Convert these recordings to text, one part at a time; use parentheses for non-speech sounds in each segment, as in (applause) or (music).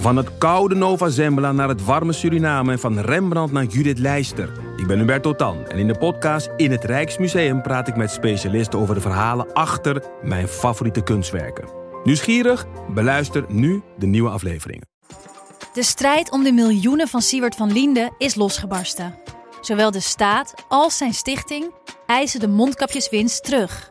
Van het koude Nova Zembla naar het warme Suriname en van Rembrandt naar Judith Leister. Ik ben Hubert Totan en in de podcast In het Rijksmuseum praat ik met specialisten over de verhalen achter mijn favoriete kunstwerken. Nieuwsgierig? Beluister nu de nieuwe afleveringen. De strijd om de miljoenen van Siewert van Liende is losgebarsten. Zowel de staat als zijn stichting eisen de mondkapjeswinst terug.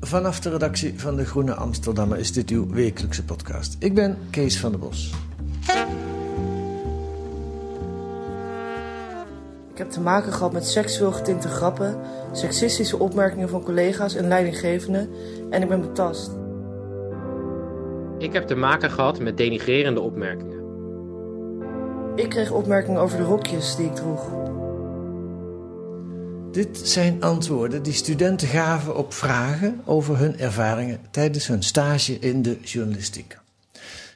vanaf de redactie van De Groene Amsterdammer is dit uw wekelijkse podcast. Ik ben Kees van der Bos. Ik heb te maken gehad met seksueel getinte grappen, seksistische opmerkingen van collega's en leidinggevenden en ik ben betast. Ik heb te maken gehad met denigrerende opmerkingen. Ik kreeg opmerkingen over de rokjes die ik droeg. Dit zijn antwoorden die studenten gaven op vragen over hun ervaringen tijdens hun stage in de journalistiek.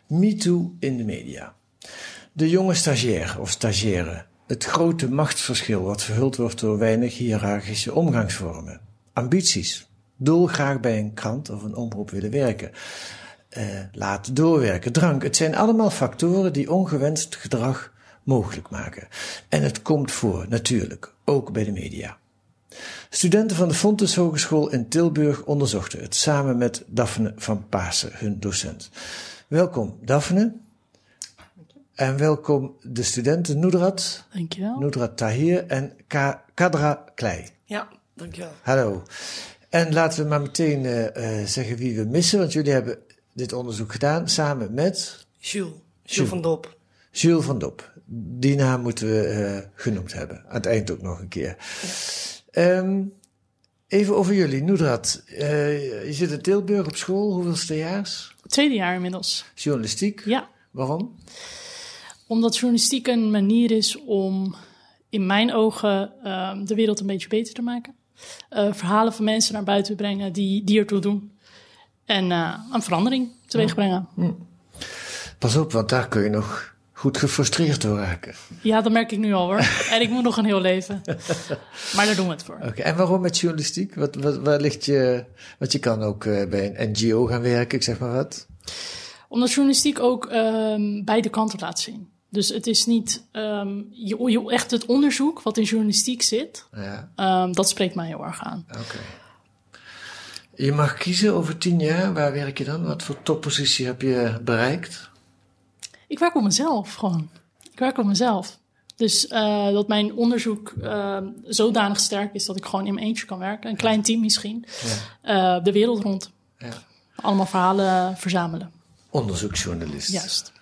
MeToo in de media. De jonge stagiair of stagiaire. Het grote machtsverschil wat verhuld wordt door weinig hiërarchische omgangsvormen. Ambities. Dolgraag bij een krant of een omroep willen werken. Uh, laten doorwerken, drank. Het zijn allemaal factoren die ongewenst gedrag mogelijk maken. En het komt voor, natuurlijk, ook bij de media. Studenten van de Fontes Hogeschool in Tilburg onderzochten het samen met Daphne van Pasen, hun docent. Welkom, Daphne. En welkom de studenten Noedrat. Dankjewel. Noedrat Tahir en Ka Kadra Klei. Ja, dankjewel. Hallo. En laten we maar meteen uh, uh, zeggen wie we missen, want jullie hebben dit onderzoek gedaan samen met... Jules. Jules van Dop. Jules van Dop. Die naam moeten we uh, genoemd hebben. Aan het eind ook nog een keer. Ja. Um, even over jullie, Noedrat. Uh, je zit in Tilburg op school, hoeveelste jaars? Tweede jaar inmiddels. Journalistiek? Ja. Waarom? Omdat journalistiek een manier is om in mijn ogen uh, de wereld een beetje beter te maken. Uh, verhalen van mensen naar buiten te brengen die, die ertoe doen. En uh, een verandering teweeg brengen. Hm. Pas op, want daar kun je nog goed gefrustreerd door raken. Ja, dat merk ik nu al hoor. en ik moet nog een heel leven. Maar daar doen we het voor. Oké, okay. en waarom met journalistiek? Wat, wat, waar ligt je... Want je kan ook uh, bij een NGO gaan werken, ik zeg maar wat. Omdat journalistiek ook um, beide kanten laat zien. Dus het is niet um, je, je, echt het onderzoek wat in journalistiek zit. Ja. Um, dat spreekt mij heel erg aan. Oké. Okay. Je mag kiezen over tien jaar. Waar werk je dan? Wat voor toppositie heb je bereikt? Ik werk op mezelf gewoon. Ik werk op mezelf. Dus uh, dat mijn onderzoek uh, zodanig sterk is dat ik gewoon in mijn eentje kan werken. Een klein team misschien. Ja. Uh, de wereld rond. Ja. Allemaal verhalen verzamelen. Onderzoeksjournalist. Juist.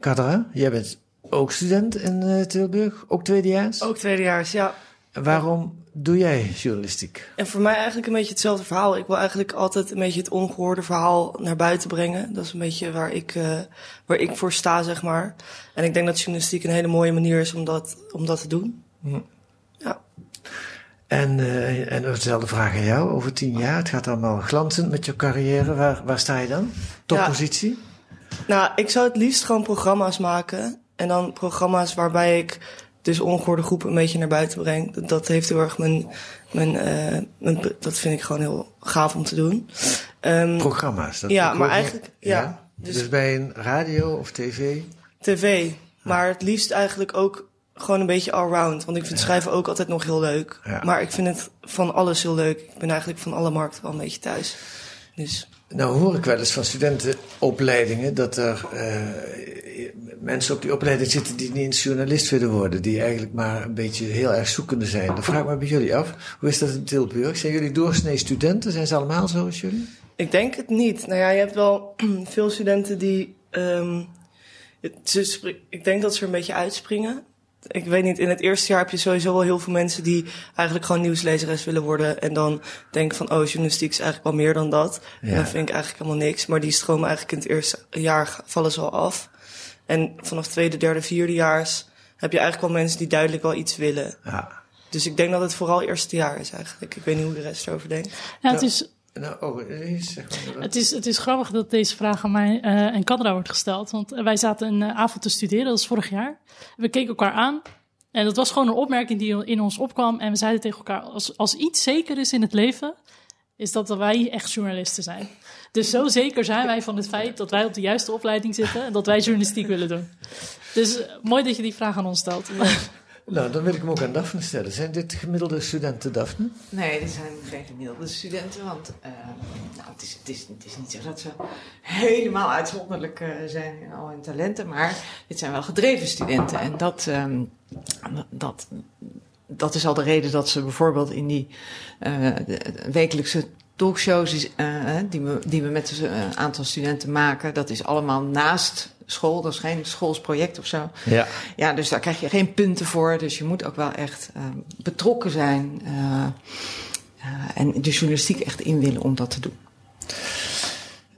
Kadra, jij bent ook student in uh, Tilburg, ook tweedejaars? Ook tweedejaars, ja. Waarom doe jij journalistiek? En voor mij eigenlijk een beetje hetzelfde verhaal. Ik wil eigenlijk altijd een beetje het ongehoorde verhaal naar buiten brengen. Dat is een beetje waar ik, uh, waar ik voor sta, zeg maar. En ik denk dat journalistiek een hele mooie manier is om dat, om dat te doen. Hm. Ja. En, uh, en dezelfde vraag aan jou, over tien jaar. Het gaat allemaal glanzend met je carrière. Waar, waar sta je dan? Toppositie? Ja. Nou, ik zou het liefst gewoon programma's maken. En dan programma's waarbij ik dus ongehoorde groepen een beetje naar buiten breng. Dat, heeft heel erg mijn, mijn, uh, mijn, Dat vind ik gewoon heel gaaf om te doen. Um, programma's? Dat ja, maar eigenlijk... Ja, ja. Dus, dus bij een radio of tv? TV. Maar het liefst eigenlijk ook gewoon een beetje allround. Want ik vind schrijven ook altijd nog heel leuk. Ja. Maar ik vind het van alles heel leuk. Ik ben eigenlijk van alle markten wel een beetje thuis. Dus... Nou hoor ik wel eens van studentenopleidingen dat er uh, mensen op die opleiding zitten die niet journalist willen worden. Die eigenlijk maar een beetje heel erg zoekende zijn. Dan vraag ik me bij jullie af, hoe is dat in Tilburg? Zijn jullie doorsnee studenten? Zijn ze allemaal zo als jullie? Ik denk het niet. Nou ja, je hebt wel (clears throat) veel studenten die... Um, het, ik denk dat ze er een beetje uitspringen ik weet niet, in het eerste jaar heb je sowieso wel heel veel mensen die eigenlijk gewoon nieuwslezeres willen worden. En dan denken van, oh, journalistiek is eigenlijk wel meer dan dat. Ja. En dan vind ik eigenlijk helemaal niks. Maar die stromen eigenlijk in het eerste jaar vallen ze al af. En vanaf tweede, derde, vierde jaars heb je eigenlijk wel mensen die duidelijk wel iets willen. Ja. Dus ik denk dat het vooral eerste jaar is eigenlijk. Ik weet niet hoe de rest erover denkt. Ja, het is, Nou, oh. Het is, het is grappig dat deze vraag aan mij eh, en Kadra wordt gesteld. Want wij zaten een eh, avond te studeren, dat was vorig jaar. We keken elkaar aan. En dat was gewoon een opmerking die in ons opkwam. En we zeiden tegen elkaar, als, als iets zeker is in het leven... is dat wij echt journalisten zijn. Dus zo zeker zijn wij van het feit dat wij op de juiste opleiding zitten... en dat wij journalistiek willen doen. Dus eh, mooi dat je die vraag aan ons stelt. (laughs) Nou, dan wil ik hem ook aan Daphne stellen. Zijn dit gemiddelde studenten, Daphne? Nee, dit zijn geen gemiddelde studenten, want eh, nou, het, is, het, is, het is niet zo dat ze helemaal uitzonderlijk eh, zijn in al hun talenten, maar dit zijn wel gedreven studenten. En dat, ehm, dat, dat is al de reden dat ze bijvoorbeeld in die eh, wekelijkse talkshows die, we, die we met een aantal studenten maken, dat is allemaal naast school, dat is geen schoolsproject of zo. Ja. Ja, dus daar krijg je geen punten voor. Dus je moet ook wel echt eh, betrokken zijn. eh, eh, en de journalistiek echt in willen om dat te doen.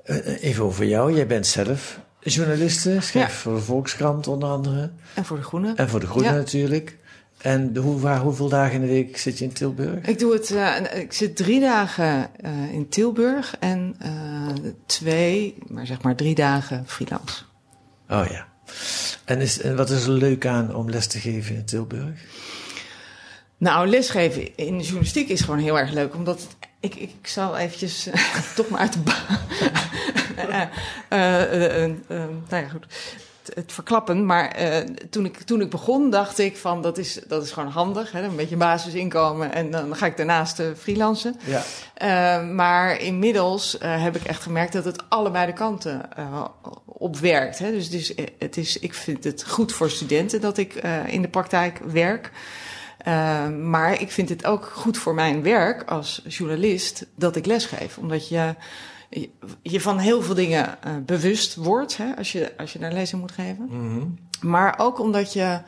Eh, Even over jou. Jij bent zelf journaliste, schrijft Ja. voor de Volkskrant onder andere. En voor de groene. En voor de Groene Ja. natuurlijk. En de, hoe, waar, hoeveel dagen in de week zit je in Tilburg? Ik doe het. eh, ik zit drie dagen eh, in Tilburg en eh, twee, maar zeg maar drie dagen freelance. Oh ja. En, is, en wat is er leuk aan om les te geven in Tilburg? Nou, lesgeven in de journalistiek is gewoon heel erg leuk, omdat ik, ik zal eventjes (laughs) toch maar uit de baan. (laughs) Eh, eh, eh, nou ja, goed. Het, het verklappen. Maar eh, toen, ik, toen ik begon, dacht ik van dat is, dat is gewoon handig. Hè? Een beetje basisinkomen en dan ga ik daarnaast eh, freelancen. Ja. Eh, maar inmiddels heb ik echt gemerkt dat het allebei de kanten eh, op werkt. Hè? Dus, dus het is, ik vind het goed voor studenten dat ik in de praktijk werk. Maar ik vind het ook goed voor mijn werk als journalist dat ik lesgeef. Omdat je je- van heel veel dingen eh, bewust wordt hè, als, je, als je daar lezing moet geven. Maar ook omdat je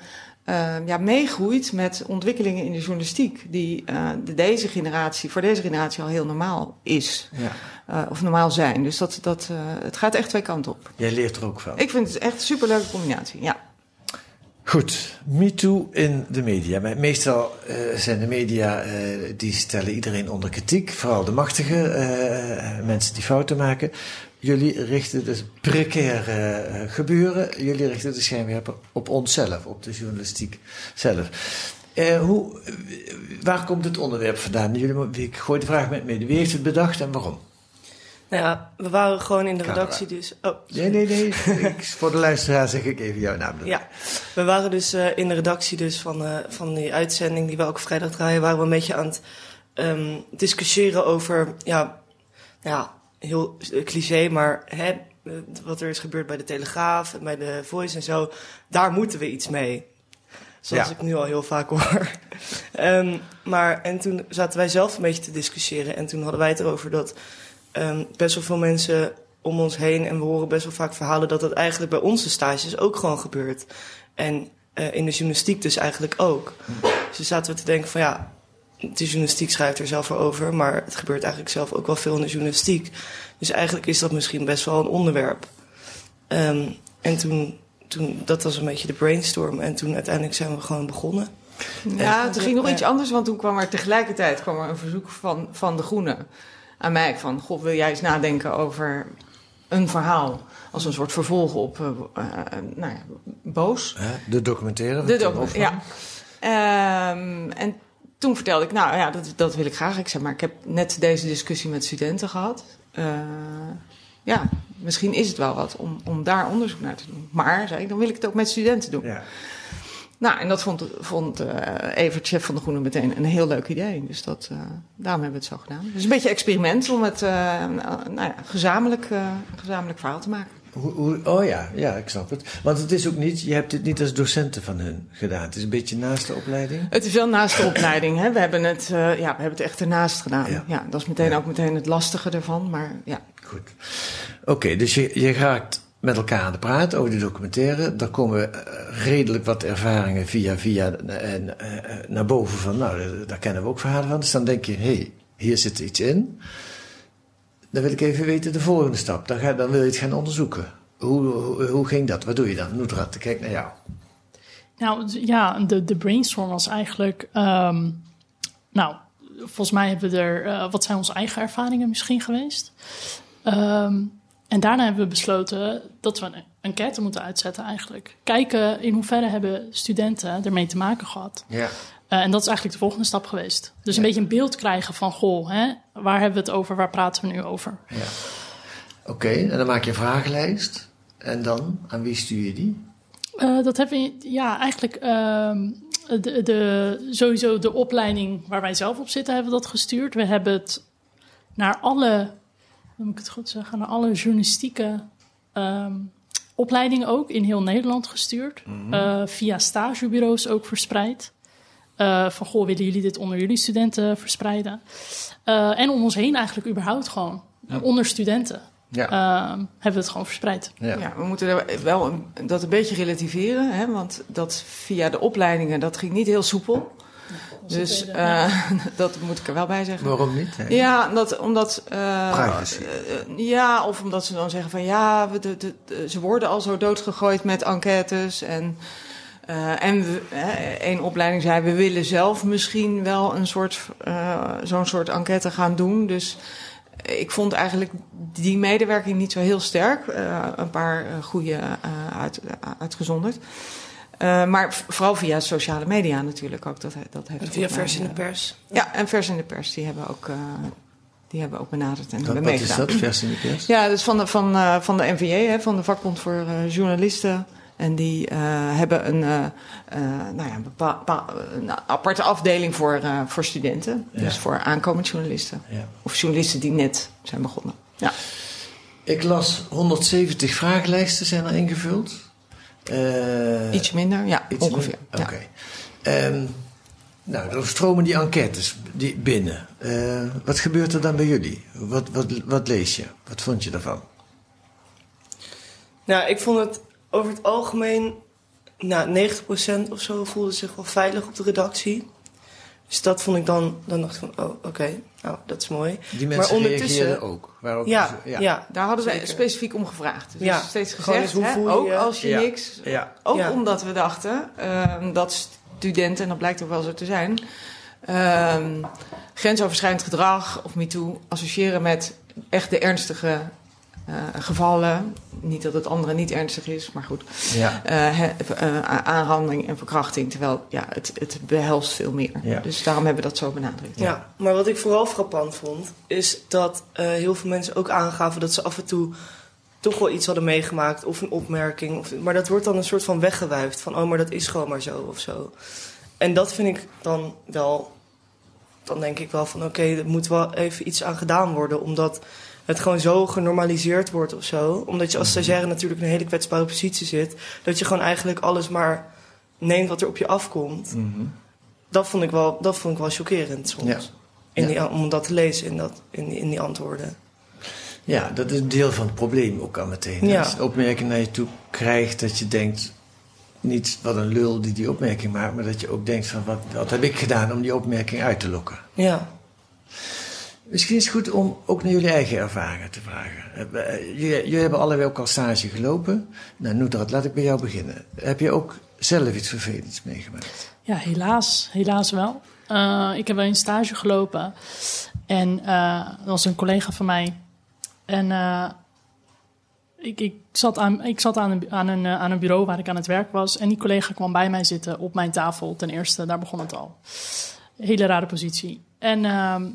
eh, ja, meegroeit met ontwikkelingen in de journalistiek, die eh, de, deze generatie, voor deze generatie al heel normaal is. ja. of normaal zijn. Dus dat, dat, het gaat echt twee kanten op. Jij leert er ook van. Ik vind het echt een superleuke combinatie. Ja. Goed, MeToo in de media. Meestal eh, zijn de media, eh, die stellen iedereen onder kritiek. Vooral de machtige eh, mensen die fouten maken. Jullie richten dus precaire gebeuren. Jullie richten de schijnwerper op onszelf, op de journalistiek zelf. Hoe, waar komt het onderwerp vandaan? Jullie, ik gooi de vraag met mee. Wie heeft het bedacht en waarom? Nou ja, we waren gewoon in de Camera. redactie dus... Oh, Nee, nee, nee. ik, (laughs) voor de luisteraar zeg ik even jouw naam. Ja, we waren dus eh, in de redactie dus van, eh, van die uitzending die we elke vrijdag draaien, waren we een beetje aan het ehm, discussiëren over, ja, ja, heel cliché, maar hè, eh, wat er is gebeurd bij de Telegraaf en bij de Voice en zo, daar moeten we iets mee. Zoals Ja. ik nu al heel vaak hoor. (laughs) Ehm, maar, en toen zaten wij zelf een beetje te discussiëren. En toen hadden wij het erover dat ehm, best wel veel mensen om ons heen... en we horen best wel vaak verhalen dat dat eigenlijk bij onze stages ook gewoon gebeurt. En eh, in de journalistiek dus eigenlijk ook. Dus toen zaten we te denken van ja, de journalistiek schrijft er zelf voor over... maar het gebeurt eigenlijk zelf ook wel veel in de journalistiek. Dus eigenlijk is dat misschien best wel een onderwerp. Ehm, en toen, toen, dat was een beetje de brainstorm. En toen uiteindelijk zijn we gewoon begonnen. Ja, het ging nog Ja. iets anders, want toen kwam er tegelijkertijd kwam er een verzoek van, van de Groene aan mij van, goh, wil jij eens nadenken over een verhaal als een soort vervolg op, eh, eh, nou ja, Boos. De documentaire. De docu- ja. Ehm, en toen vertelde ik, nou ja, dat, dat wil ik graag. Ik zeg maar, ik heb net deze discussie met studenten gehad. Eh, ja, misschien is het wel wat om, om daar onderzoek naar te doen. Maar, zei ik, dan wil ik het ook met studenten doen. Ja. Nou, en dat vond, vond eh, Evert, chef van de Groene, meteen een heel leuk idee. Dus dat, eh, daarom hebben we het zo gedaan. Dus een beetje experiment om het eh, nou ja, gezamenlijk, gezamenlijk verhaal te maken. Hoe, hoe- oh ja, ja, ik snap het. Want het is ook niet, je hebt het niet als docenten van hun gedaan. Het is een beetje naast de opleiding. Het is wel naast de opleiding. Hè? We, hebben het, ja, we hebben het echt ernaast gedaan. Ja. Ja. dat is meteen Ja. ook meteen het lastige ervan. Maar ja, Goed. Oké, dus je, je raakt met elkaar aan de praat over die documentaire. Daar komen eh, redelijk wat ervaringen via via en, eh, eh, naar boven van, nou, daar- kennen we ook verhalen van. Dus dan denk je, hé, hey, hier zit iets in. Dan wil ik even weten de volgende stap. Dan, ga, dan wil je het gaan onderzoeken. Hoe, hoe, ging dat? Wat doe je dan? Noedrat, kijk naar jou. Nou ja, de, de brainstorm was eigenlijk. ehm, nou, volgens mij hebben we er. eh, wat zijn onze eigen ervaringen misschien geweest? Ehm, en daarna hebben we besloten dat we een enquête moeten uitzetten, eigenlijk. Kijken in hoeverre hebben studenten ermee te maken gehad. Ja. Eh, en dat is eigenlijk de volgende stap geweest. Dus een beetje een beeld krijgen van: goh, hè, waar hebben we het over? Waar praten we nu over? ja. Oké, en dan maak je een vragenlijst. En dan, aan wie stuur je die? Eh, dat hebben we, ja, eigenlijk ehm, de, de, sowieso de opleiding waar wij zelf op zitten, hebben we dat gestuurd. We hebben het naar alle, hoe moet ik het goed zeggen, naar alle journalistieke ehm, opleidingen ook in heel Nederland gestuurd. Eh, via stagebureaus ook verspreid. Eh, van goh, willen jullie dit onder jullie studenten verspreiden? Eh, en om ons heen eigenlijk überhaupt gewoon, onder studenten, Ja. ehm, hebben we het gewoon verspreid. ja. Ja, we moeten er wel een- dat een beetje relativeren, hè, want dat via de opleidingen, dat ging niet heel soepel. Dus eh, (laughs) dat moet ik er wel bij zeggen. Waarom niet? hè? Ja, dat, omdat. eh, Privacy. eh, ja, of omdat ze dan zeggen van ja, we, de, ze worden al zo doodgegooid met enquêtes. En, eh, en we, hè, één opleiding zei, we willen zelf misschien wel een soort, eh, zo'n soort enquête gaan doen. Dus ik vond eigenlijk die medewerking niet zo heel sterk. Eh, een paar goede eh, uit, uitgezonderd. Eh, maar vooral via sociale media natuurlijk ook. Dat, dat heeft Via volgens mij, vers in de eh, pers. ja, en vers in de pers, die hebben ook, eh, die hebben ook benaderd en Wat, hebben wat is meegedaan. dat, vers in de pers? Ja, dus van de, van, eh, van de NVJ, hè, van de vakbond voor eh, journalisten. En die eh, hebben een, eh, eh, nou ja, een, aparte afdeling voor, eh, voor studenten. Ja. Dus voor aankomend journalisten. Ja. Of journalisten die net zijn begonnen. Ja. Ik las 170 vragenlijsten zijn er ingevuld. Eh, Iets minder, ja, iets ongeveer. Ja. Oké. Ehm, nou, dan stromen die enquêtes die binnen. Eh, wat gebeurt er dan bij jullie? Wat, wat, wat lees je? Wat vond je daarvan? Nou, ik vond het over het algemeen... Nou, 90% of zo voelde zich wel veilig op de redactie. Dus dat vond ik dan... Dan dacht ik van, oh, oké. Nou, dat is mooi. Die mensen maar ondertussen... reageerden ook. Ja, ja. Daar hadden we Zeker. specifiek om gevraagd. Dus Ja, steeds gezegd, hoe hè, voel je ook als je Ja. niks... Ja. Ook Ja. omdat we dachten ehm, dat studenten, en dat blijkt ook wel zo te zijn... ehm, grensoverschrijdend gedrag of MeToo associëren met echt de ernstige gevallen. Niet dat het andere niet ernstig is, maar goed. Ja. Eh, he- eh, aanranding en verkrachting, terwijl ja, het, het behelst veel meer. Ja. Dus daarom hebben we dat zo benadrukt. Ja, maar wat ik vooral frappant vond, is dat eh, heel veel mensen ook aangaven dat ze af en toe toch wel iets hadden meegemaakt of een opmerking. Of, maar dat wordt dan een soort van weggewuifd van, oh, maar dat is gewoon maar zo of zo. En dat vind ik dan wel, dan denk ik wel van, oké, er moet wel even iets aan gedaan worden, omdat het gewoon zo genormaliseerd wordt of zo. Omdat je als stagiaire natuurlijk in een hele kwetsbare positie zit, dat je gewoon eigenlijk alles maar neemt wat er op je afkomt. Mhm. Dat vond ik wel, dat vond ik wel chockerend soms. Ja. In Ja. die, om dat te lezen in, dat, in, die, in die antwoorden. Ja, dat is een deel van het probleem ook al meteen. Ja. Een opmerking naar je toe krijgt dat je denkt... niet wat een lul die die opmerking maakt... maar dat je ook denkt van wat, wat heb ik gedaan om die opmerking uit te lokken. Ja. Misschien is het goed om ook naar jullie eigen ervaringen te vragen. Eh, eh, Jullie, hebben allebei ook al stage gelopen. Nou, Noedrat, laat ik bij jou beginnen. Heb je ook zelf iets vervelends meegemaakt? Ja, helaas. Helaas wel. Eh, ik heb wel een stage gelopen. En dat was een collega van mij. En ik, ik zat, aan, ik zat aan, een, aan, een, aan een bureau waar ik aan het werk was. En die collega kwam bij mij zitten op mijn tafel. Ten eerste, daar begon het al. Hele rare positie. En ehm,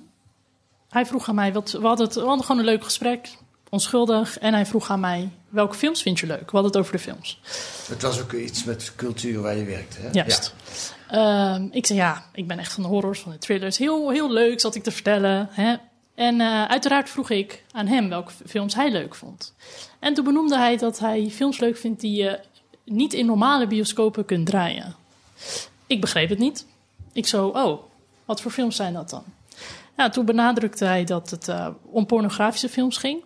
hij vroeg aan mij, wat, we, hadden het, we hadden gewoon een leuk gesprek. Onschuldig. En hij vroeg aan mij, welke films vind je leuk? We hadden het over de films. Het was ook iets met cultuur waar je werkte, hè? Juist. Ehm, ik zei ja, ik ben echt van de horrors, van de thrillers. Heel, heel leuk, zat ik te vertellen. Hè? En eh, uiteraard vroeg ik aan hem welke films hij leuk vond. En toen benoemde hij dat hij films leuk vindt die je niet in normale bioscopen kunt draaien. Ik begreep het niet. Ik zo, oh, wat voor films zijn dat dan? Nou, toen benadrukte hij dat het eh, om pornografische films ging.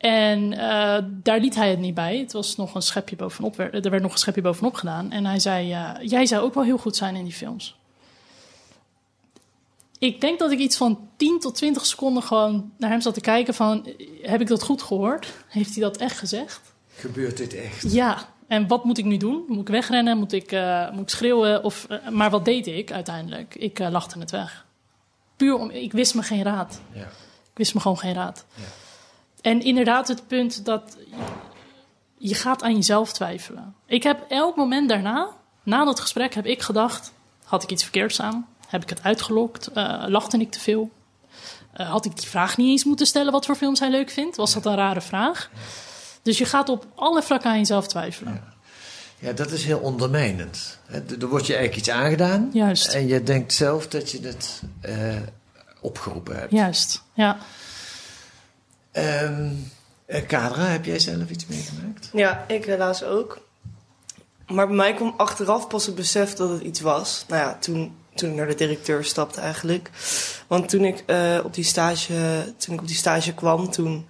En eh, daar liet hij het niet bij. Het was nog een schepje bovenop. Er werd nog een schepje bovenop gedaan. En hij zei: eh, Jij zou ook wel heel goed zijn in die films. Ik denk dat ik iets van 10 tot 20 seconden gewoon naar hem zat te kijken: van, Heb ik dat goed gehoord? Heeft hij dat echt gezegd? Gebeurt dit echt? Ja, En wat moet ik nu doen? Moet ik wegrennen? Moet ik, uh, moet ik schreeuwen? Of, uh, maar wat deed ik uiteindelijk? Ik uh, lachte het weg. Puur om, ik wist me geen raad. Ja. Ik wist me gewoon geen raad. Ja. En inderdaad het punt dat je gaat aan jezelf twijfelen. Ik heb elk moment daarna, na dat gesprek, heb ik gedacht... had ik iets verkeerds aan? Heb ik het uitgelokt? lachte ik te veel? had ik die vraag niet eens moeten stellen wat voor films hij leuk vindt? Was dat een rare vraag? Dus je gaat op alle vlakken aan jezelf twijfelen. Ja. Ja, dat is heel ondermijnend. Er wordt je eigenlijk iets aangedaan. Juist. En je denkt zelf dat je het uh, opgeroepen hebt. Juist, ja. Um, Kadra, heb jij zelf iets meegemaakt? Ja, ik helaas ook. Maar bij mij kwam achteraf pas het besef dat het iets was. Nou ja, toen, toen ik naar de directeur stapte eigenlijk. Want toen ik, uh, op, die stage, toen ik op die stage kwam, toen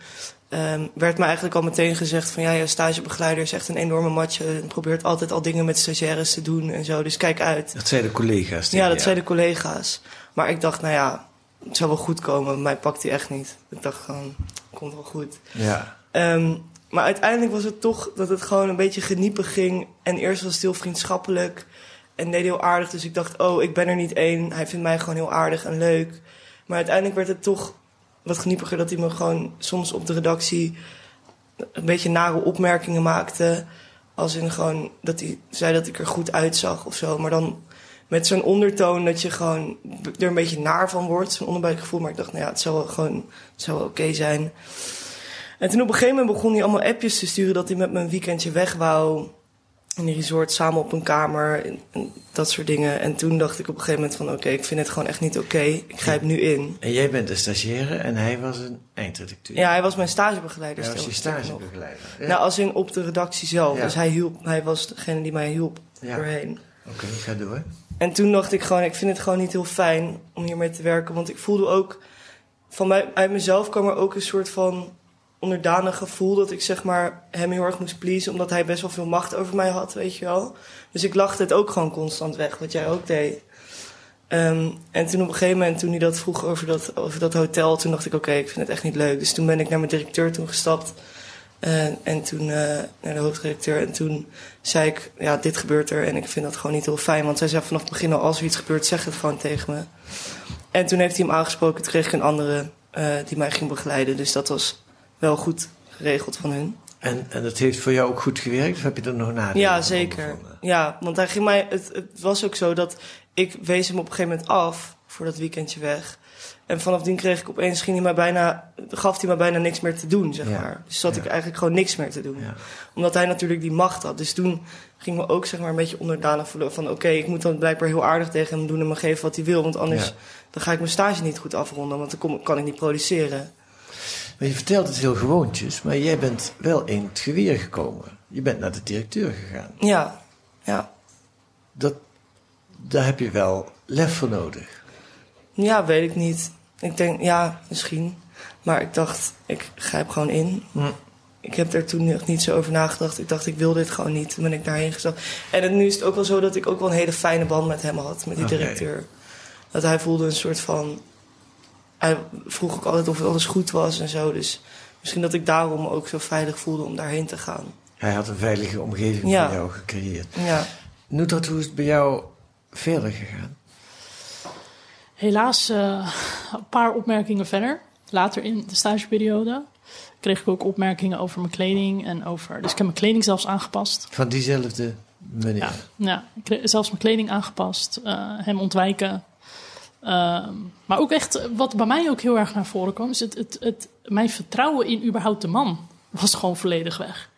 um, werd me eigenlijk al meteen gezegd van ja, je stagebegeleider is echt een enorme matje en probeert altijd al dingen met stagiaires te doen en zo. Dus kijk uit. Dat zeiden collega's. Ja, dat ja. zeiden collega's. Maar ik dacht, nou ja, het zou wel goed komen. Mij pakt hij echt niet. Ik dacht gewoon, komt wel goed. Ja. Um, maar uiteindelijk was het toch dat het gewoon een beetje geniepig ging. En eerst was het heel vriendschappelijk en deed heel aardig. Dus ik dacht, oh, ik ben er niet één. Hij vindt mij gewoon heel aardig en leuk. Maar uiteindelijk werd het toch wat geniepiger dat hij me gewoon soms op de redactie een beetje nare opmerkingen maakte. Als in gewoon dat hij zei dat ik er goed uitzag of zo. Maar dan met zo'n ondertoon dat je gewoon er een beetje naar van wordt. Zo'n onderbuikgevoel. Maar ik dacht, nou ja, het zou wel gewoon zou oké zijn. En toen op een gegeven moment begon hij allemaal appjes te sturen dat hij met me een weekendje weg wou in die resort samen op een kamer en, en, dat soort dingen. En toen dacht ik op een gegeven moment van oké, okay, ik vind het gewoon echt niet oké. Okay. Ik grijp nu in. En jij bent de stagiaire en hij was een eindredacteur. Ja, hij was mijn stagebegeleider. Was je stagebegeleider. Ja. Nou, als in op de redactie zelf. Ja. Dus hij hielp, hij was degene die mij hielp ja. doorheen. Oké, okay, ga door. En toen dacht ik gewoon, ik vind het gewoon niet heel fijn om hiermee te werken. Want ik voelde ook, van mij, uit mezelf kwam er ook een soort van onderdanig gevoel dat ik zeg maar hem heel erg moest pleasen, omdat hij best wel veel macht over mij had, weet je wel. Dus ik lachte het ook gewoon constant weg, wat jij ook deed. Um, en toen op een gegeven moment, toen hij dat vroeg over dat, over dat hotel, toen dacht ik, oké, ik vind het echt niet leuk. Dus toen ben ik naar mijn directeur toen gestapt. Uh, en toen uh, naar de hoofdredacteur. En toen zei ik, ja, dit gebeurt er. En ik vind dat gewoon niet heel fijn. Want zij zei vanaf het begin al, als er iets gebeurt, zeg het gewoon tegen me. En toen heeft hij hem aangesproken. Toen kreeg ik een andere uh, die mij ging begeleiden. Dus dat was wel goed geregeld van hun. En, en dat heeft voor jou ook goed gewerkt? Of heb je er nog na? Ja, zeker. Ja, want hij ging mij, het, het was ook zo dat ik wees hem op een gegeven moment af voor dat weekendje weg. En vanaf die kreeg ik opeens, ging hij mij bijna, gaf hij mij bijna niks meer te doen, zeg Ja. maar. Dus zat Ja. ik eigenlijk gewoon niks meer te doen. Ja. Omdat hij natuurlijk die macht had. Dus toen ging me ook zeg maar een beetje onderdanig voelen van... oké, ik moet dan blijkbaar heel aardig tegen hem doen en me geven wat hij wil. Want anders dan ga ik mijn stage niet goed afronden. Want dan kom, kan ik niet produceren. Maar je vertelt het heel gewoontjes, maar jij bent wel in het geweer gekomen. Je bent naar de directeur gegaan. Ja, ja. Dat, daar heb je wel lef voor nodig. Ja, weet ik niet. Ik denk, ja, misschien. Maar ik dacht, ik grijp gewoon in. Hm. Ik heb er toen nog niet zo over nagedacht. Ik dacht, ik wil dit gewoon niet. Toen ben ik daarheen gestapt. En het, nu is het ook wel zo dat ik ook wel een hele fijne band met hem had. Met die directeur. Dat hij voelde een soort van... Hij vroeg ook altijd of alles goed was en zo. Dus misschien dat ik daarom ook zo veilig voelde om daarheen te gaan. Hij had een veilige omgeving Ja. voor jou gecreëerd. Ja. Noetert, hoe is het bij jou verder gegaan? Helaas eh, een paar opmerkingen verder. Later in de stageperiode kreeg ik ook opmerkingen over mijn kleding en over. Dus ik heb mijn kleding zelfs aangepast. Van diezelfde meneer. Ja, ja ik kreeg zelfs mijn kleding aangepast, eh, hem ontwijken. Ehm, maar ook echt, eh, wat bij mij ook heel erg naar voren kwam, is het, het, het, mijn vertrouwen in überhaupt de man was gewoon volledig weg.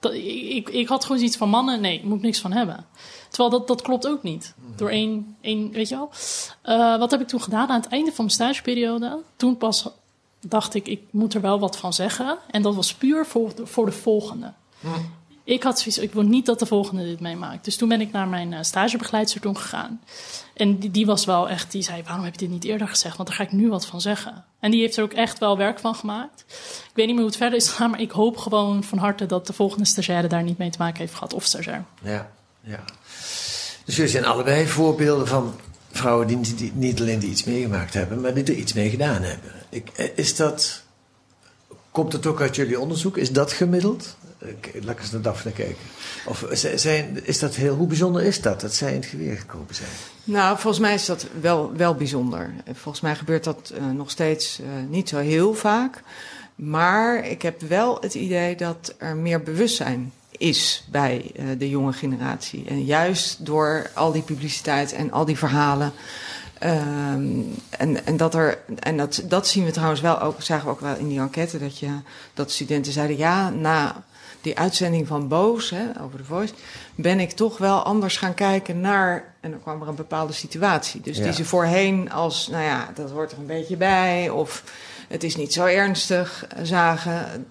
Dat, ik, ik, had gewoon zoiets van mannen, nee, ik moet niks van hebben. Terwijl dat, dat klopt ook niet. Door één, één weet je wel. Eh, wat heb ik toen gedaan aan het einde van mijn stageperiode? Toen pas dacht ik, ik moet er wel wat van zeggen. En dat was puur voor voor de volgende. Ik had zoiets, ik wil niet dat de volgende dit meemaakt. Dus toen ben ik naar mijn eh, stagebegeleidster toen gegaan. En die, die was wel echt, die zei, waarom heb je dit niet eerder gezegd? Want daar ga ik nu wat van zeggen. En die heeft er ook echt wel werk van gemaakt. Ik weet niet meer hoe het verder is gegaan, maar ik hoop gewoon van harte dat de volgende stagiaire daar niet mee te maken heeft gehad. Of stagiair. Ja, ja. Dus jullie zijn allebei voorbeelden van vrouwen die, niet alleen die iets meegemaakt hebben, maar die er iets mee gedaan hebben. Ik, eh, is dat, Komt het ook uit jullie onderzoek? Is dat gemiddeld? Eh, Laat eens naar Daphne kijken. Of zijn, is dat heel, hoe bijzonder is dat, dat zij in het geweer gekomen zijn? Nou, volgens mij is dat wel, wel bijzonder. Volgens mij gebeurt dat uh, nog steeds uh, niet zo heel vaak. Maar ik heb wel het idee dat er meer bewustzijn is bij uh, de jonge generatie. En juist door al die publiciteit en al die verhalen. Um, en, en, dat, er, en dat, dat zien we trouwens wel ook, zagen we ook wel in die enquête, dat, je, dat studenten zeiden: ja, na die uitzending van Boos hè, over de Voice, ben ik toch wel anders gaan kijken naar. En dan kwam er een bepaalde situatie. Dus ja. die ze voorheen als, nou ja, dat hoort er een beetje bij. Of het is niet zo ernstig zagen.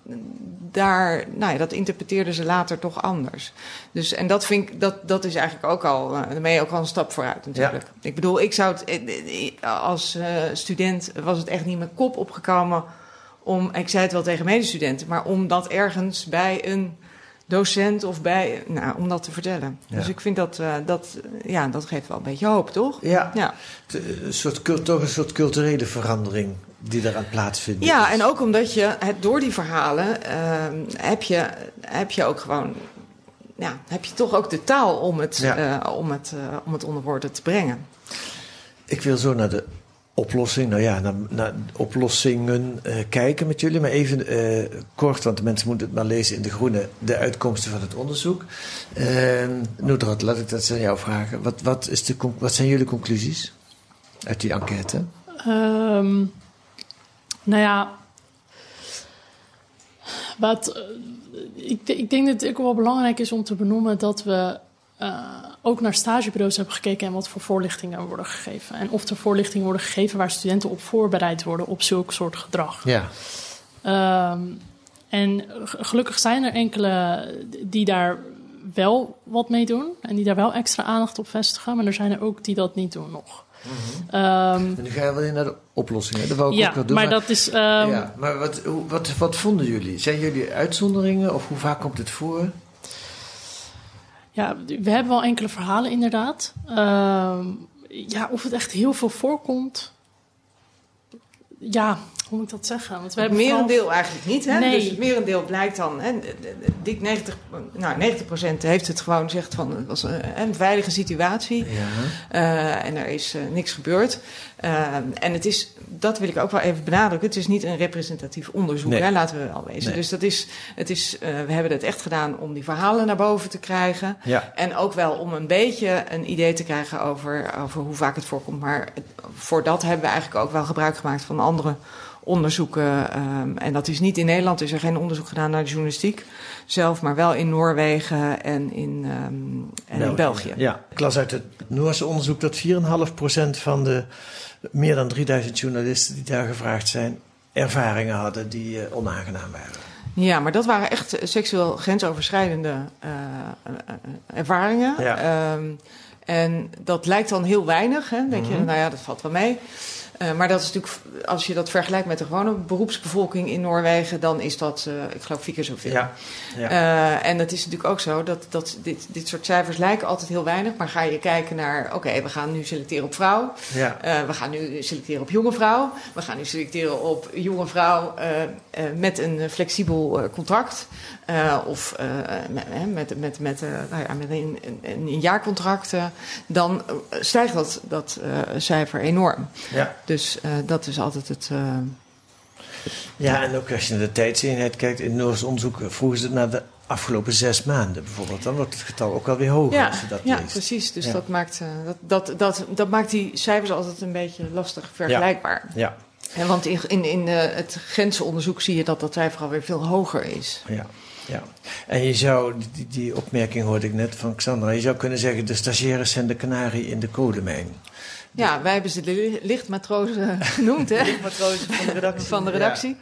Daar, nou ja, dat interpreteerden ze later toch anders. Dus, en dat vind ik, dat, dat is eigenlijk ook al, daar ben je ook al een stap vooruit natuurlijk. Ja. Ik bedoel, ik zou het, als uh, student was het echt niet mijn kop opgekomen om, ik zei het wel tegen medestudenten, maar om dat ergens bij een docent of bij, nou, om dat te vertellen. Ja. Dus ik vind dat, uh, dat, ja, dat geeft wel een beetje hoop, toch? Ja, ja. Een soort, toch een soort culturele verandering die eraan plaatsvindt. Ja, en ook omdat je het, door die verhalen uh, heb, je, heb je ook gewoon, ja, heb je toch ook de taal om het, ja. uh, om het, om het onder woorden te brengen. Ik wil zo naar de oplossing, nou ja, naar, oplossingen uh, kijken met jullie. Maar even uh, kort, want de mensen moeten het maar lezen in de groene, de uitkomsten van het onderzoek. Uh, Noedrat, laat ik dat aan jou vragen. Wat, wat, is de, wat zijn jullie conclusies uit die enquête? Um, nou ja, wat, ik, ik denk dat het ook wel belangrijk is om te benoemen dat we ook naar stagebureaus hebben gekeken en wat voor voorlichtingen worden gegeven. En of er voorlichtingen worden gegeven waar studenten op voorbereid worden op zulk soort gedrag. Ja. Um, en gelukkig zijn er enkele die daar wel wat mee doen en die daar wel extra aandacht op vestigen, maar er zijn er ook die dat niet doen nog. Mm-hmm. Um, en nu ga je wel in naar de oplossingen. Dat wou ik ja, ook wel doen. Maar, maar dat is. Um, ja, maar wat, wat, wat vonden jullie? Zijn jullie uitzonderingen of hoe vaak komt het voor? Ja, we hebben wel enkele verhalen inderdaad. Uh, ja, of het echt heel veel voorkomt. Ja, hoe moet ik dat zeggen? Want we het hebben merendeel vooral... eigenlijk niet. Hè? Nee. Dus het merendeel blijkt dan. Hè, dik 90, nou, 90% heeft het gewoon zegt van het was een, een veilige situatie. Ja. Uh, en er is uh, niks gebeurd. Uh, en het is, dat wil ik ook wel even benadrukken. Het is niet een representatief onderzoek, nee. hè, laten we wel wezen. Nee. Dus dat is, het is, we hebben het echt gedaan om die verhalen naar boven te krijgen. Ja. En ook wel om een beetje een idee te krijgen over, over hoe vaak het voorkomt. Maar het, voor dat hebben we eigenlijk ook wel gebruik gemaakt van andere onderzoeken. Um, en dat is niet in Nederland, is er geen onderzoek gedaan naar de journalistiek zelf, maar wel in Noorwegen en in, um, en België. in België. Ja, ik las uit het Noorse onderzoek dat 4,5% van de meer dan 3000 journalisten die daar gevraagd zijn, ervaringen hadden die uh, onaangenaam waren. Ja, maar dat waren echt seksueel grensoverschrijdende uh, ervaringen. Ja. Um, en dat lijkt dan heel weinig. Hè? denk je, nou ja, dat valt wel mee. Uh, maar dat is natuurlijk, als je dat vergelijkt met de gewone beroepsbevolking in Noorwegen, dan is dat, uh, ik geloof, vier keer zoveel. Ja. ja. Uh, en het is natuurlijk ook zo dat, dat dit, dit soort cijfers lijken altijd heel weinig. Maar ga je kijken naar, oké, okay, we gaan nu selecteren op vrouw. Ja. we gaan nu selecteren op jonge vrouw. We gaan nu selecteren op jonge vrouw met een flexibel contract. of met, met, met, met, nou ja, met een, een, een jaarcontract. dan stijgt dat, dat cijfer enorm. Ja. Dus uh, dat is altijd het. Uh, ja, en ook als je naar de tijdseenheid kijkt, in Noors onderzoek vroegen ze het naar de afgelopen zes maanden bijvoorbeeld. Dan wordt het getal ook alweer hoger ja, als je dat ja, leest. Precies, dus ja. dat, maakt, uh, dat, dat, dat, dat maakt die cijfers altijd een beetje lastig vergelijkbaar. Ja. ja. En want in, in, in uh, het grenzenonderzoek zie je dat dat cijfer alweer veel hoger is. Ja. Ja, en je zou, die, die opmerking hoorde ik net van Xandra, je zou kunnen zeggen: de stagiaires zijn de kanarie in de kolenmijn. Ja, wij hebben ze de lichtmatrozen (laughs) genoemd, hè? lichtmatrozen van de redactie. Van de redactie.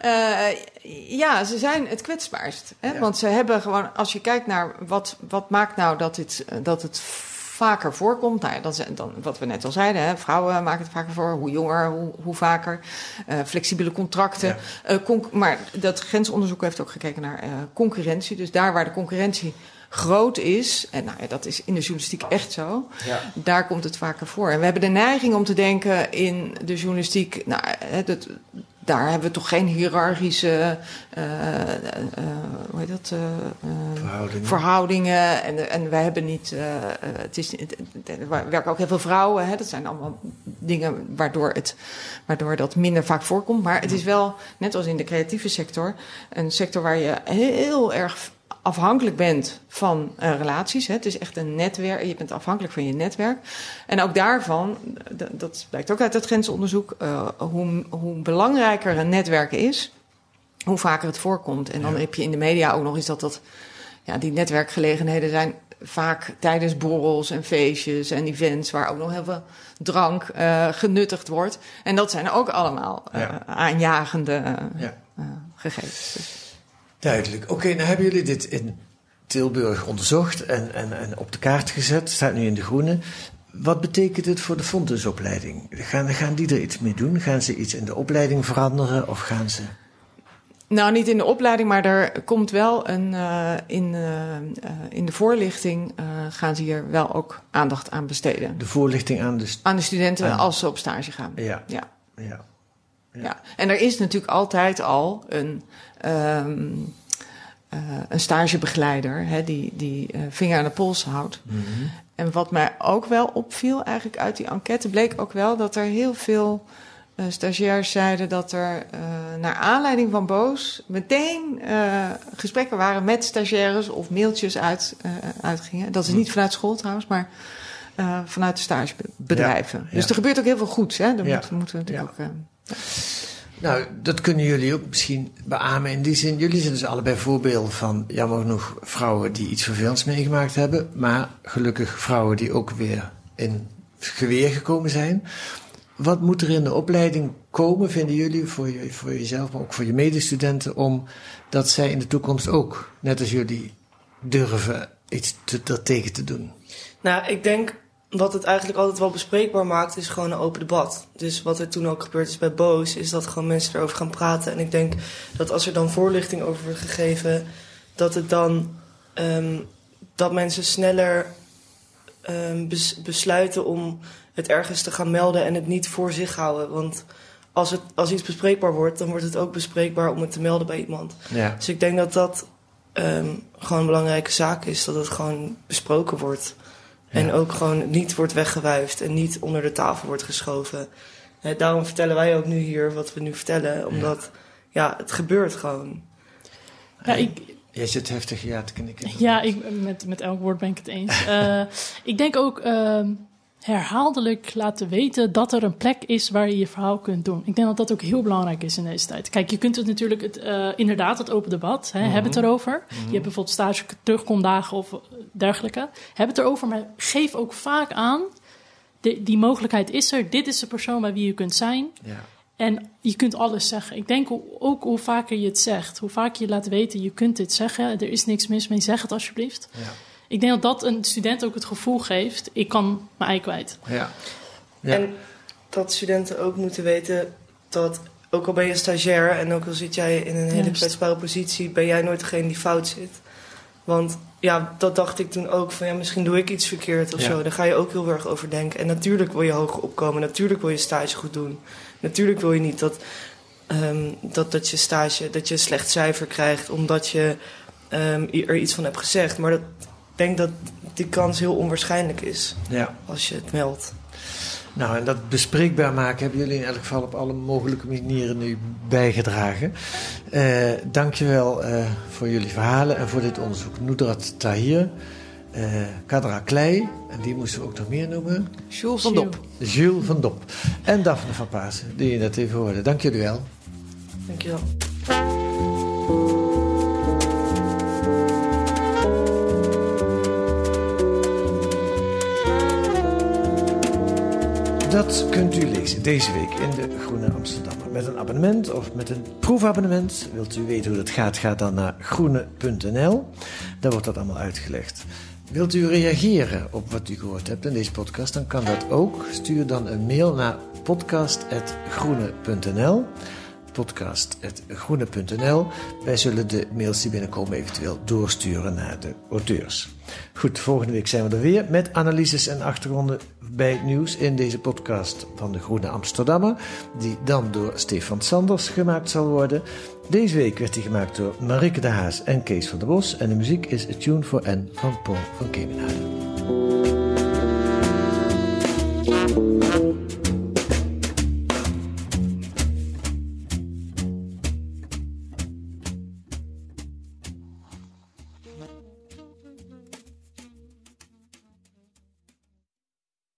Ja. Uh, ja ze zijn het kwetsbaarst. Hè? Want ze hebben gewoon, als je kijkt naar wat, wat maakt nou dat, dit, dat het vaker voorkomt. Nou ja, dat is dan wat we net al zeiden. Hè? Vrouwen maken het vaker voor. Hoe jonger, hoe, hoe vaker. Uh, flexibele contracten. Ja. Uh, maar dat grensonderzoek heeft ook gekeken naar uh, concurrentie. Dus daar waar de concurrentie groot is, en nou ja, dat is in de journalistiek echt zo, ja. daar komt het vaker voor. En we hebben de neiging om te denken in de journalistiek, nou, daar hebben we toch geen hiërarchische uh, uh, hoe heet dat, verhoudingen. verhoudingen. En, en wij hebben niet. het is, het, er werken ook heel veel vrouwen. Hè? Dat zijn allemaal dingen waardoor, het, waardoor dat minder vaak voorkomt. Maar het is wel, net als in de creatieve sector, een sector waar je heel erg afhankelijk bent van uh, relaties. Hè. Het is echt een netwerk. Je bent afhankelijk van je netwerk. En ook daarvan, dat blijkt ook uit het grensonderzoek, uh, hoe, hoe belangrijker een netwerk is, hoe vaker het voorkomt. En dan heb je in de media ook nog eens dat, dat ja, die netwerkgelegenheden zijn vaak tijdens borrels en feestjes en events waar ook nog heel veel drank uh, genuttigd wordt. En dat zijn ook allemaal ja. aanjagende ja. gegevens. Dus. Duidelijk. Oké, okay, nou hebben jullie dit in Tilburg onderzocht en, en, en op de kaart gezet. Staat nu in de groene. Wat betekent het voor de fondusopleiding? Gaan, gaan die er iets mee doen? Gaan ze iets in de opleiding veranderen of gaan ze... Nou, niet in de opleiding, maar er komt wel een. Uh, in, uh, in de voorlichting uh, gaan ze hier wel ook aandacht aan besteden. De voorlichting aan de, aan de studenten aan... als ze op stage gaan. Ja. ja. ja. Ja. ja. En er is natuurlijk altijd al een, um, uh, een stagebegeleider hè, die, die uh, vinger aan de pols houdt. Mm -hmm. En wat mij ook wel opviel, eigenlijk uit die enquête, bleek ook wel dat er heel veel uh, stagiairs zeiden dat er naar aanleiding van Boos meteen gesprekken waren met stagiaires of mailtjes uit, uitgingen. Dat is niet vanuit school trouwens, maar. Vanuit de stagebedrijven. Ja, ja. Dus er gebeurt ook heel veel goeds. Hè? Daar ja. moeten, moeten we natuurlijk ook. Nou, dat kunnen jullie ook misschien beamen in die zin. Jullie zijn dus allebei voorbeelden van, jammer genoeg, vrouwen die iets vervelends meegemaakt hebben. Maar gelukkig vrouwen die ook weer in geweer gekomen zijn. Wat moet er in de opleiding komen, vinden jullie, voor, voor jezelf, maar ook voor je medestudenten, om dat zij in de toekomst ook, net als jullie, durven iets te, tegen te doen? Nou, ik denk wat het eigenlijk altijd wel bespreekbaar maakt, is gewoon een open debat. Dus wat er toen ook gebeurd is bij Boos, is dat gewoon mensen erover gaan praten. En ik denk dat als er dan voorlichting over wordt gegeven, dat het dan um, dat mensen sneller um, bes besluiten om het ergens te gaan melden en het niet voor zich houden. Want als, het, als iets bespreekbaar wordt, dan wordt het ook bespreekbaar om het te melden bij iemand. Ja. Dus ik denk dat dat um, gewoon een belangrijke zaak is, dat het gewoon besproken wordt. En ook gewoon niet wordt weggewuifd en niet onder de tafel wordt geschoven. He, daarom vertellen wij ook nu hier wat we nu vertellen. Omdat, ja, ja het gebeurt gewoon. Ja, ik... Jij zit heftig ja te knikken. Ja, ik, met, met elk woord ben ik het eens. uh, (laughs) ik denk ook... Uh, herhaaldelijk laten weten dat er een plek is waar je je verhaal kunt doen. Ik denk dat dat ook heel belangrijk is in deze tijd. Kijk, je kunt het natuurlijk, het, uh, inderdaad, het open debat, hè, mm -hmm. heb het erover. Mm -hmm. Je hebt bijvoorbeeld stage terugkomdagen of dergelijke. Heb het erover, maar geef ook vaak aan, de, die mogelijkheid is er. Dit is de persoon bij wie je kunt zijn. Ja. En je kunt alles zeggen. Ik denk ook hoe vaker je het zegt, hoe vaker je laat weten, je kunt dit zeggen. Er is niks mis mee, zeg het alsjeblieft. Ja. Ik denk dat dat een student ook het gevoel geeft: ik kan mijn ei kwijt. Ja. ja. En dat studenten ook moeten weten dat, ook al ben je stagiair en ook al zit jij in een hele kwetsbare positie, ben jij nooit degene die fout zit. Want ja, dat dacht ik toen ook van ja, misschien doe ik iets verkeerd of ja. zo. Daar ga je ook heel erg over denken. En natuurlijk wil je hoger opkomen, natuurlijk wil je stage goed doen. Natuurlijk wil je niet dat, um, dat, dat je stage, dat je een slecht cijfer krijgt omdat je um, er iets van hebt gezegd. Maar dat, denk dat die kans heel onwaarschijnlijk is ja. als je het meldt. Nou, en dat bespreekbaar maken hebben jullie in elk geval op alle mogelijke manieren nu bijgedragen. Uh, dankjewel uh, voor jullie verhalen en voor dit onderzoek. Nudrat Tahir, uh, Kadra Klei, en die moesten we ook nog meer noemen. Jules van Dop. Jules van Dop. En Daphne van Pasen, die je net even hoorde. Dank jullie wel. Dankjewel. Dat kunt u lezen deze week in de Groene Amsterdammer. Met een abonnement of met een proefabonnement. Wilt u weten hoe dat gaat, ga dan naar groene.nl. Daar wordt dat allemaal uitgelegd. Wilt u reageren op wat u gehoord hebt in deze podcast, dan kan dat ook. Stuur dan een mail naar podcast.groene.nl. podcast.groene.nl. Wij zullen de mails die binnenkomen eventueel doorsturen naar de auteurs. Goed, volgende week zijn we er weer met analyses en achtergronden bij nieuws in deze podcast van de Groene Amsterdammer, die dan door Stefan Sanders gemaakt zal worden. Deze week werd die gemaakt door Marike de Haas en Kees van der Bos en de muziek is A Tune for N van Paul van Kemenade.